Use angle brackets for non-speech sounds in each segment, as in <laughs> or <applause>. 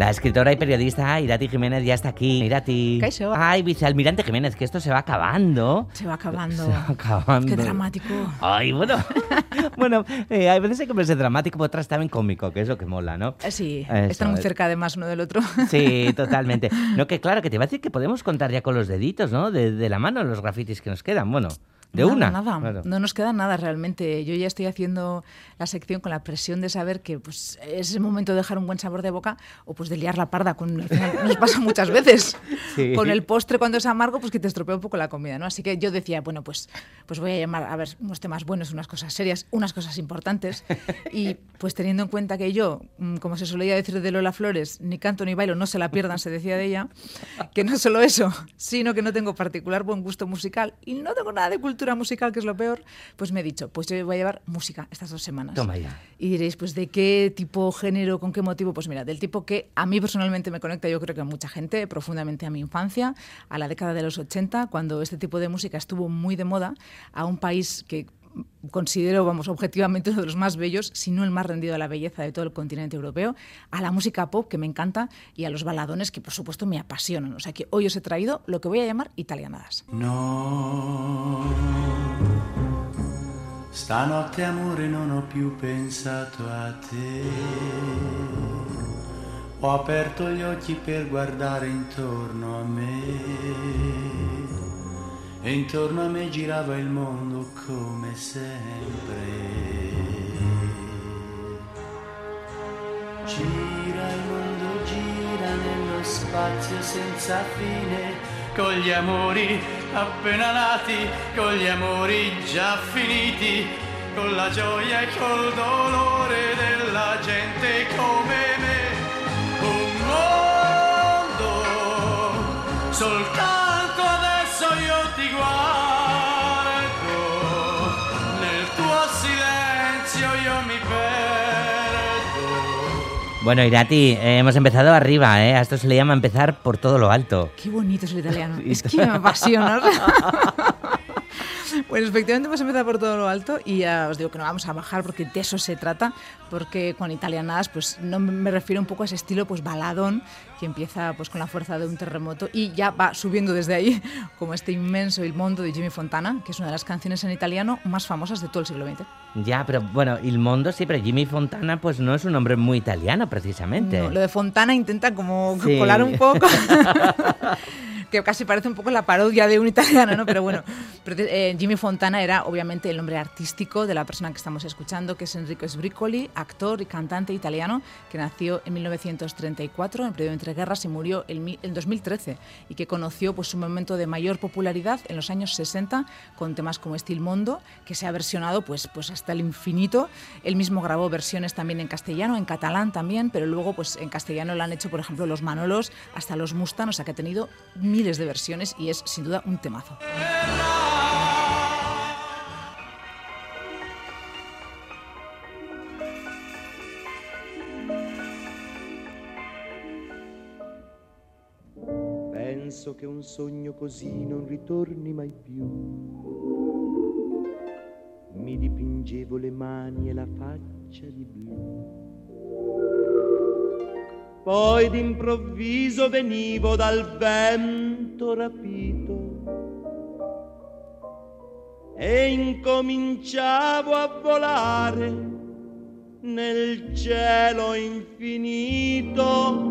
La escritora y periodista Irati Jiménez ya está aquí. Irati. Caixo. Ay, vicealmirante Jiménez, que esto se va acabando. Se va acabando. Se va acabando. Qué dramático. Ay, bueno. <laughs> bueno, eh, hay veces hay que verse dramático, pero otras también cómico, que es lo que mola, ¿no? Eh, sí, Eso están muy cerca además uno del otro. <laughs> Sí, <laughs> totalmente. No, que claro, que te iba a decir que podemos contar ya con los deditos, ¿no? De, de la mano los grafitis que nos quedan. Bueno, de nada, una. Nada, Claro. no nos queda nada realmente. Yo ya estoy haciendo la sección con la presión de saber que pues, es el momento de dejar un buen sabor de boca o pues de liar la parda. Con, al final nos pasa muchas <laughs> veces. Sí. Con el postre cuando es amargo, pues que te estropea un poco la comida, ¿no? Así que yo decía, bueno, pues, pues voy a llamar a ver unos temas buenos, unas cosas serias, unas cosas importantes. Y pues teniendo en cuenta que yo, mm, como se solía decir de Lola Flores, ni canto ni bailo, no se la pierdan, se decía de ella, que no solo eso, sino que no tengo particular buen gusto musical y no tengo nada de cultura musical, que es lo peor, pues me he dicho, pues yo voy a llevar música estas dos semanas. Toma ya. Y diréis, pues ¿de qué tipo, género, con qué motivo? Pues mira, del tipo que a mí personalmente me conecta, yo creo que a mucha gente, profundamente a mi infancia, a la década de los 80, cuando este tipo de música estuvo muy de moda, a un país que considero, vamos, objetivamente uno de los más bellos, si no el más rendido a la belleza de todo el continente europeo, a la música pop, que me encanta, y a los baladones, que por supuesto me apasionan. O sea que hoy os he traído lo que voy a llamar italianadas. No, stanotte amore non ho più pensato a te. Ho aperto gli occhi per guardare intorno a me. E intorno a me girava il mondo come sempre. Gira il mondo, gira nello spazio senza fine, con gli amori appena nati, con gli amori già finiti, con la gioia e col dolore della gente come Bueno, Irati, eh, hemos empezado arriba, ¿eh? A esto se le llama empezar por todo lo alto. Qué bonito es el italiano. <laughs> Es que me apasiona. <laughs> o sea. Pues efectivamente hemos empezado por todo lo alto y ya os digo que no vamos a bajar porque de eso se trata, porque con italianadas pues no me- me refiero un poco a ese estilo pues baladón que empieza pues con la fuerza de un terremoto y ya va subiendo desde ahí <laughs> como este inmenso Il Mondo de Jimmy Fontana, que es una de las canciones en italiano más famosas de todo el siglo XX. Ya, pero bueno, Il Mondo sí, pero Jimmy Fontana pues no es un nombre muy italiano precisamente. No, lo de Fontana intenta como Sí. colar un poco. <laughs> <laughs> que casi parece un poco la parodia de un italiano, ¿no? Pero bueno, <laughs> pero, eh, Jimmy Fontana era obviamente el nombre artístico de la persona que estamos escuchando, que es Enrico Sbricoli, actor y cantante italiano, que nació en 1934, en el periodo entre guerras, y murió en en 2013, y que conoció pues, su momento de mayor popularidad en los años 60 con temas como Estil Mondo, que se ha versionado pues, pues hasta el infinito. Él mismo grabó versiones también en castellano, en catalán también, pero luego pues en castellano lo han hecho, por ejemplo, los Manolos, hasta los Mustang, o sea que ha tenido miles de versiones y es sin duda un temazo. Penso che un sogno così non ritorni mai più. Mi dipingevo le mani e la faccia di blu. Poi d'improvviso venivo dal vento rapito. E incominciavo a volare nel cielo infinito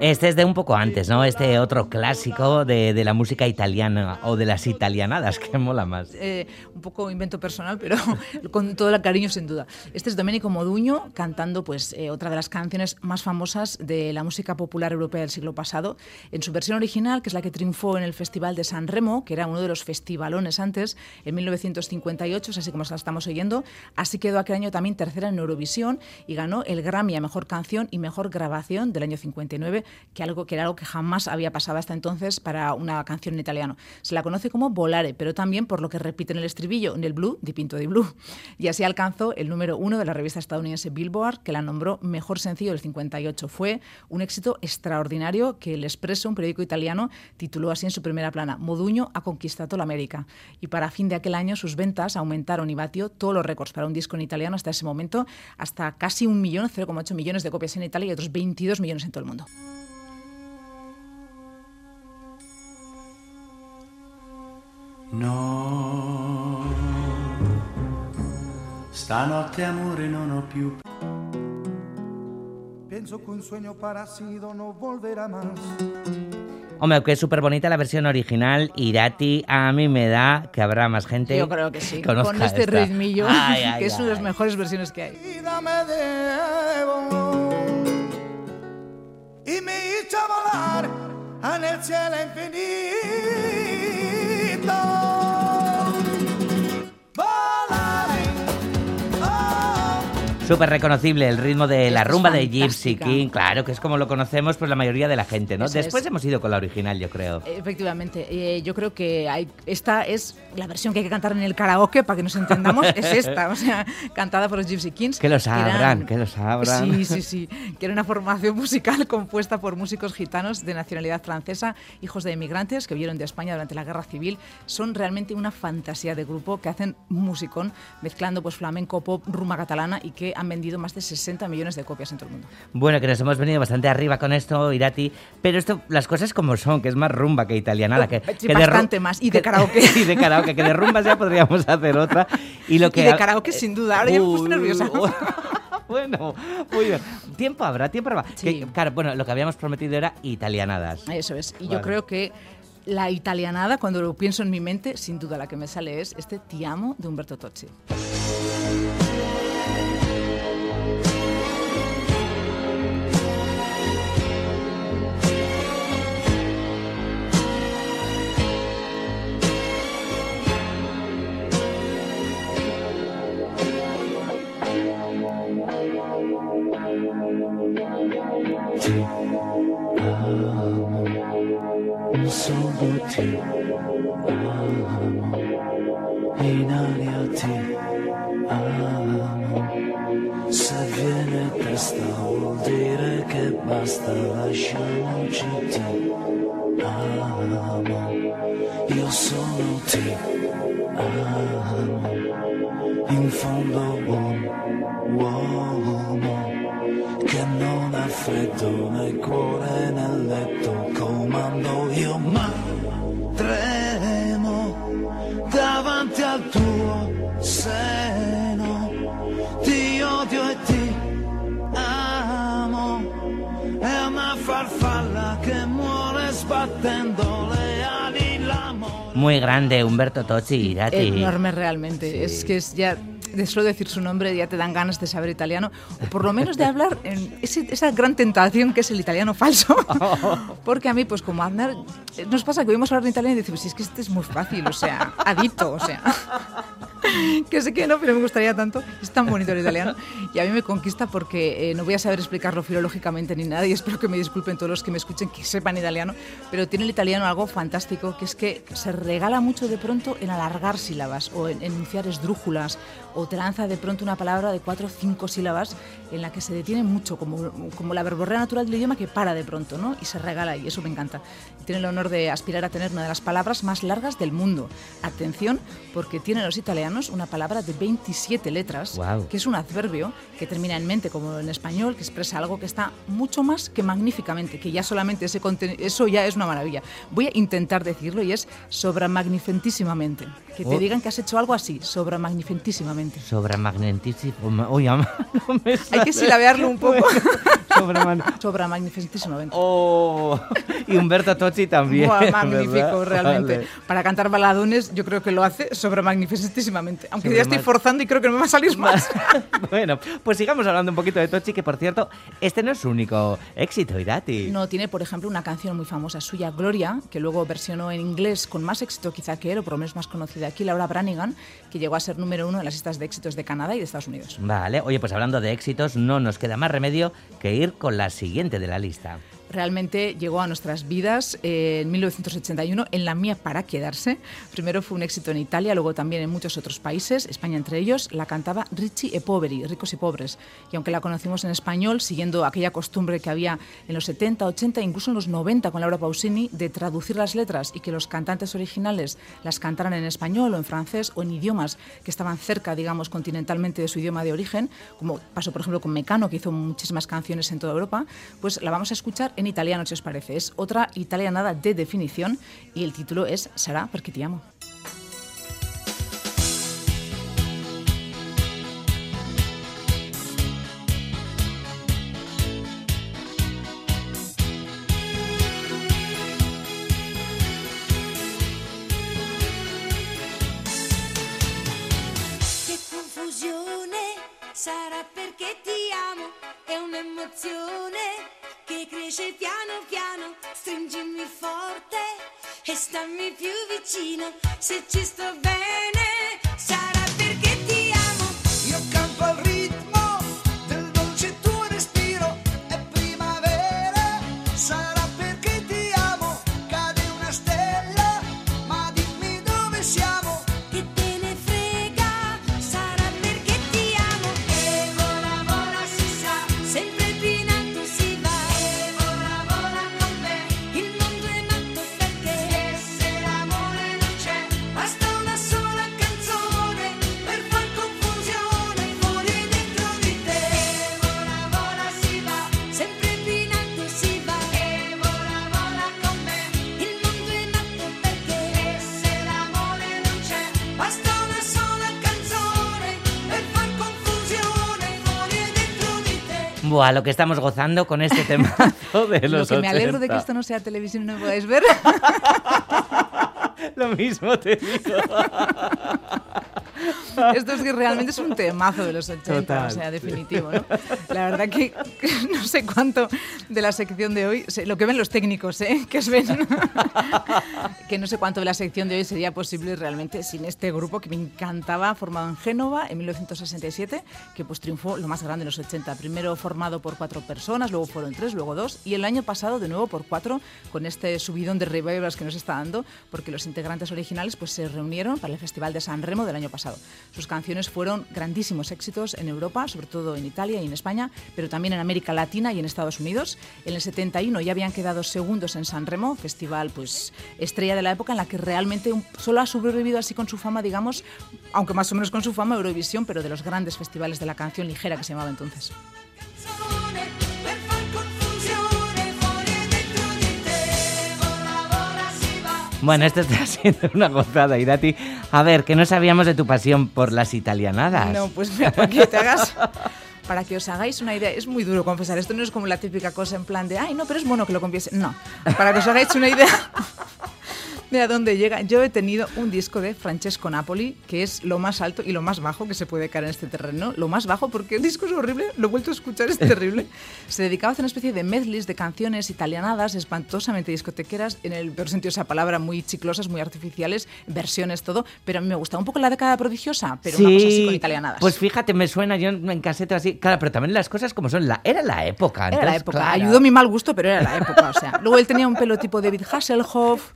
Este es de un poco antes, ¿no? Este otro clásico de, de la música italiana o de las italianadas, <laughs> que mola más. Eh, un poco invento personal, pero <laughs> con todo el cariño sin duda. Este es Domenico Moduño cantando pues eh, otra de las canciones más famosas de la música popular europea del siglo pasado, en su versión original, que es la que triunfó en el Festival de San Remo, que era uno de los festivalones antes, en 1958, es así como la estamos oyendo. Así quedó aquel año también tercera en Eurovisión y ganó el Grammy a Mejor Canción y Mejor Grabación del año 59 que, algo, que era algo que jamás había pasado hasta entonces para una canción en italiano. Se la conoce como Volare, pero también por lo que repite en el estribillo, en el blue, di pinto di blue. Y así alcanzó el número uno de la revista estadounidense Billboard, que la nombró mejor sencillo del 58. Fue un éxito extraordinario que el Espresso, un periódico italiano, tituló así en su primera plana, Moduño ha conquistado la América. Y para fin de aquel año sus ventas aumentaron y batió todos los récords para un disco en italiano hasta ese momento, hasta casi un millón, 0,8 millones de copias en Italia y otros 22 millones en todo el mundo. No, stanotte amore non ho più. Pienso que un sueño parecido no volverá más. Hombre, que es súper bonita la versión original. Irati, a mí me da que habrá más gente. Yo creo que sí. que conozca Con este esta. ritmillo, Ay, ay, que es una de las ay. mejores versiones que hay. y me hizo volar en el cielo infinito. Súper reconocible el ritmo de la rumba de Gypsy. King, claro, que es como lo conocemos pues la mayoría de la gente, ¿no? Eso Después es. hemos ido con la original, yo creo. Efectivamente, eh, yo creo que hay, esta es la versión que hay que cantar en el karaoke para que nos entendamos, es <laughs> esta, o sea, cantada por los Gypsy Kings. Que lo sabrán, que lo sabrán. Sí, sí, sí, que era una formación <laughs> musical compuesta por músicos gitanos de nacionalidad francesa, hijos de inmigrantes que vieron de España durante la Guerra Civil. Son realmente una fantasía de grupo que hacen musicón mezclando pues flamenco, pop, rumba catalana y que han vendido más de 60 millones de copias en todo el mundo. Bueno, que nos hemos venido bastante arriba con esto, Irati, pero esto, las cosas como son, que es más rumba que italiana. que, Sí, que bastante más, y de karaoke. <laughs> y de karaoke, que de rumbas ya podríamos hacer otra. Y, lo <laughs> que Y de karaoke, sin duda. Ahora ya me Uy, nerviosa. <laughs> uy, Bueno, muy bien. Tiempo habrá, tiempo habrá. Sí. Que, claro, bueno, lo que habíamos prometido era italianadas. Eso es. Y Vale. yo creo que la italianada, cuando lo pienso en mi mente, sin duda la que me sale es este Ti amo de Umberto Tocci. Vuol dire che basta, lasciamoci ti amo. Io sono ti amo, in fondo un uomo che non ha freddo nel cuore nel letto comando io ma tremo Muy grande, Humberto Tocci, Irati. Enorme realmente. Sí. Es que es ya, de solo decir su nombre ya te dan ganas de saber italiano, o por lo menos de hablar en ese- esa gran tentación que es el italiano falso. <laughs> Porque a mí, pues como Aznar, nos pasa que oímos hablar en italiano y decimos, si es que este es muy fácil, o sea, adicto, o sea. <laughs> que sé que no, pero me gustaría tanto. Es tan bonito el italiano. Y a mí me conquista porque eh, no voy a saber explicarlo filológicamente ni nada <laughs> y espero que me disculpen todos los que me escuchen que sepan italiano, pero tiene el italiano algo fantástico, que es que se regala mucho de pronto en alargar sílabas o en enunciar esdrújulas o te lanza de pronto una palabra de cuatro o cinco sílabas en la que se detiene mucho, como, como la verborrea natural del idioma que para de pronto, ¿no? Y se regala y eso me encanta. Tiene el honor de aspirar a tener una de las palabras más largas del mundo. Atención, porque tienen los italianos una palabra de 27 letras, Guau. que es un adverbio que termina en mente, como en español, que expresa algo que está mucho más que magníficamente, que ya solamente ese eso ya es una maravilla. Voy a intentar decirlo y es sobramagnificentísimamente. Que te Oh. digan que has hecho algo así, sobramagnificentísimamente. Ama, <laughs> no me Hay que silabearlo un poco. <laughs> Sobra man- sobramagnificentísimamente. <laughs> Oh, y Humberto Tocci también. Buah, magnífico, ¿verdad? realmente. Vale. Para cantar baladones, yo creo que lo hace sobramagnificentísimamente. Aunque ya estoy forzando y creo que no me va a salir más. <laughs> bueno, pues sigamos hablando un poquito de Tocci, que por cierto, este no es su único éxito, Irati. No, tiene, por ejemplo, una canción muy famosa suya, Gloria, que luego versionó en inglés con más éxito quizá que él, o por lo menos más conocida aquí, Laura Branigan, que llegó a ser número uno en las listas de éxitos de Canadá y de Estados Unidos. Vale, oye, pues hablando de éxitos, no nos queda más remedio que ir con la siguiente de la lista. Realmente llegó a nuestras vidas eh, en 1981, en la mía para quedarse. Primero fue un éxito en Italia, luego también en muchos otros países, España entre ellos. La cantaba Ricci e Poveri, ricos y pobres. Y aunque la conocimos en español, siguiendo aquella costumbre que había en los 70, 80, incluso en los 90 con Laura Pausini, de traducir las letras y que los cantantes originales las cantaran en español o en francés o en idiomas que estaban cerca, digamos, continentalmente de su idioma de origen, como pasó, por ejemplo, con Mecano, que hizo muchísimas canciones en toda Europa, pues la vamos a escuchar en italiano, si os parece. Es otra italianada de definición y el título es Sarà perché ti amo. Stammi più vicino, se ci sto bene Buah, lo que estamos gozando con este <laughs> temazo de Lo los que me alegro de que 80. esto no sea televisión y no me podáis ver. <laughs> Lo mismo te digo. <laughs> Esto es que realmente es un temazo de los 80, Total, o sea, definitivo, ¿no? La verdad que, que no sé cuánto de la sección de hoy, lo que ven los técnicos, ¿eh? Que os ven, <laughs> que no sé cuánto de la sección de hoy sería posible realmente sin este grupo que me encantaba, formado en Génova en 1967, que pues triunfó lo más grande en los 80. Primero formado por cuatro personas, luego fueron tres, luego dos, y el año pasado de nuevo por cuatro, con este subidón de revivals que nos está dando, porque los integrantes originales pues se reunieron para el Festival de San Remo del año pasado. Sus canciones fueron grandísimos éxitos en Europa, sobre todo en Italia y en España, pero también en América Latina y en Estados Unidos. En el 71 ya habían quedado segundos en San Remo, festival pues estrella de la época en la que realmente solo ha sobrevivido así con su fama, digamos, aunque más o menos con su fama Eurovisión, pero de los grandes festivales de la canción ligera que se llamaba entonces. Bueno, esto está <laughs> siendo una gozada, Irati. A ver, que no sabíamos de tu pasión por las italianadas. No, pues mira, para que te hagas. Para que os hagáis una idea, es muy duro confesar, esto no es como la típica cosa en plan de, ay, no, pero es bueno que lo confiese. No, para que os hagáis una idea de a dónde llega. Yo he tenido un disco de Francesco Napoli, que es lo más alto y lo más bajo que se puede caer en este terreno. Lo más bajo, porque el disco es horrible, lo he vuelto a escuchar, es terrible. <laughs> Se dedicaba a hacer una especie de medleys de canciones italianadas, espantosamente discotequeras, en el peor sentido de esa palabra, muy chiclosas, muy artificiales, versiones, todo. Pero a mí me gusta un poco la década prodigiosa, pero una cosa así con italianadas. Pues fíjate, me suena yo en casete así. Claro, pero también las cosas como son. La, era la época. Era la entonces, época. claro. Ayudó mi mal gusto, pero era la época. O sea, luego él tenía un pelo tipo David Hasselhoff.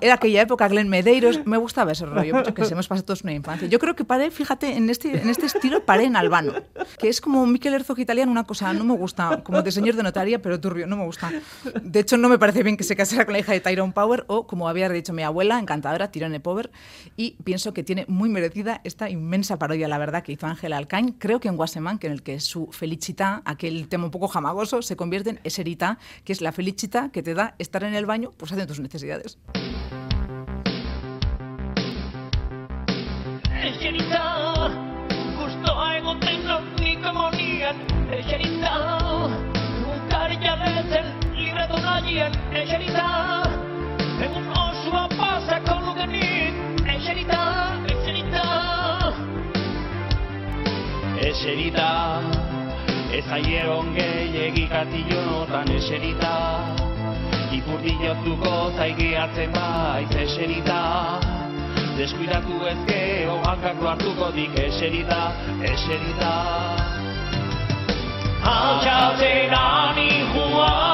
Era aquella época, Glenn Medeiros. Me gustaba ese rollo. Yo que sé, hemos pasado todos una infancia. Yo creo que paré, fíjate, en este, en este estilo paré en Albano. Que es como Miquel Herzog italiano, una cosa, no me gusta. Como de señor de notaría, pero turbio, no me gusta. De hecho, no me parece bien que se casara con la hija de Tyrone Power o, como había dicho mi abuela, encantadora, Tyrone Power. Y pienso que tiene muy merecida esta inmensa parodia, la verdad, que hizo Ángela Alcain. Creo que en Guasemán, que en el que su felicita, aquel tema un poco jamagoso, se convierte en eserita, que es la felicita que te da estar en el baño, pues haciendo tus necesidades. Nahien Eserita, egun osoa pasako nukenik Eserita, eserita Eserita, ez aie ongei katillonotan eserita Ipurdiozuko zaigeatzen baiz eserita Deskuidatu ezke hankako hartuko dik eserita, eserita Altxatzen ani juan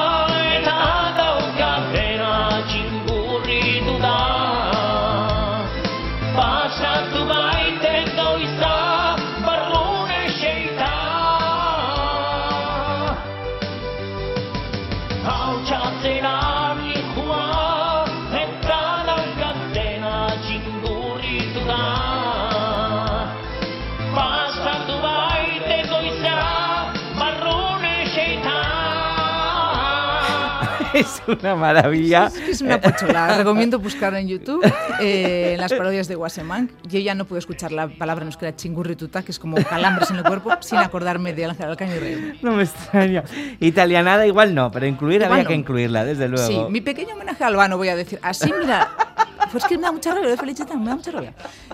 es una maravilla. Es, una pochola. <laughs> Recomiendo buscar en YouTube eh, las parodias de Guasemán. Yo ya no puedo escuchar la palabra en euskera chingurrituta, que es como calambres en el cuerpo, sin acordarme de Ángel Alcaño y reírme. No me extraña. Italianada igual no, pero incluir había que incluirla, desde luego. Sí, mi pequeño homenaje a Albano, voy a decir. Así, mira. Pues que me da mucha rabia, lo de Felicita, me da mucha rabia.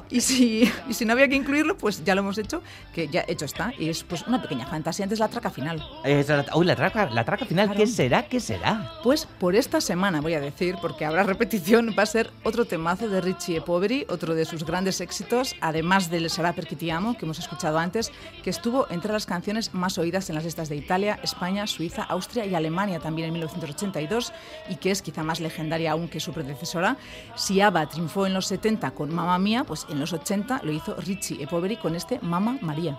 Y si, y si no había que incluirlo, pues ya lo hemos hecho, que ya hecho está. Y es pues una pequeña fantasía antes la traca final. Esa- uy, la traca, la traca final, Claro. ¿qué será? ¿Qué será? Pues por esta semana, voy a decir, porque habrá repetición, va a ser otro temazo de Richie e Poveri, otro de sus grandes éxitos, además del Sarà perché ti amo, que hemos escuchado antes, que estuvo entre las canciones más oídas en las listas de Italia, España, Suiza, Austria y Alemania también en 1982, y que es quizá más legendaria aún que su predecesora. Si ABBA triunfó en los 70 con Mamma Mía, pues en los 80 lo hizo Richie e Poveri con este Mamma María.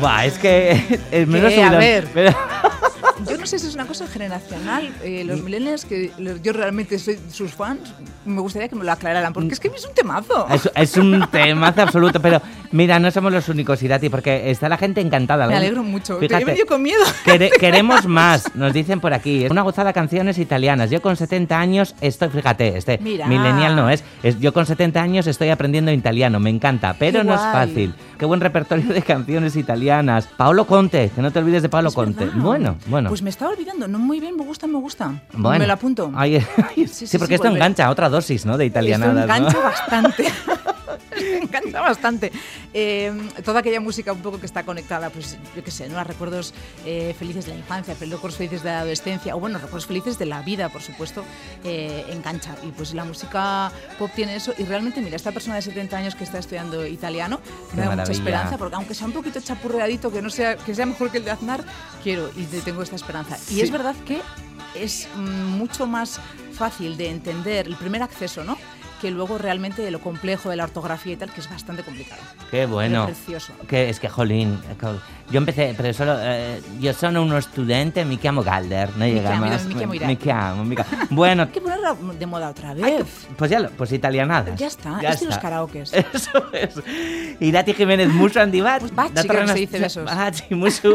Buah, es que es menos Yo no sé si es una cosa generacional. eh, los millennials, que yo realmente soy sus fans, me gustaría que me lo aclararan, porque es que es un temazo. Es, es un temazo absoluto, pero mira, no somos los únicos, Irati, porque está la gente encantada. Me alegro mucho. Fíjate, Te- con miedo. quere- queremos más, nos dicen por aquí. Es una gozada canciones italianas. Yo con 70 años estoy, fíjate, este Mira. millennial no es, es. Yo con 70 años estoy aprendiendo italiano, me encanta, pero Qué no es guay. fácil. Qué buen repertorio de canciones italianas. Paolo Conte, que no te olvides de Paolo Es Conte. verdad. Bueno, bueno. Pues me estaba olvidando. No muy bien, me gusta, me gusta. bueno. Me lo apunto. Ay, <laughs> sí, Sí, sí, porque esto engancha otra dosis, ¿no? De Esto ¿no? engancha bastante. <laughs> <laughs> Esto engancha bastante. Eh, toda aquella música un poco que está conectada, pues yo qué sé, ¿no? a recuerdos eh, felices de la infancia, recuerdos felices de la adolescencia, o bueno, recuerdos felices de la vida, por supuesto, eh, engancha. Y pues la música pop tiene eso. Y realmente, mira, esta persona de 70 años que está estudiando italiano, Qué me da mucha esperanza, porque aunque sea un poquito chapurreadito, que no sea, que sea mejor que el de Aznar, quiero y te- tengo esta esperanza. Y es verdad que es mm, mucho más fácil de entender el primer acceso, ¿no? Que luego realmente lo complejo de la ortografía y tal, que es bastante complicado. Qué bueno. Pero precioso. Que es que, jolín, yo empecé, pero solo, eh, yo soy uno estudiante, me llamo Galder, no llega chiamo, más. mi chiamo Irati. Me llamo, mi chiamo. Bueno, <laughs> Hay que ponerla de moda otra ay, vez. pues ya, lo- pues italianada. Ya está, es de los karaokes. <laughs> Eso es. Irati Jiménez, mucho andibat. Pues creo que se dice besos. Baci, mucho.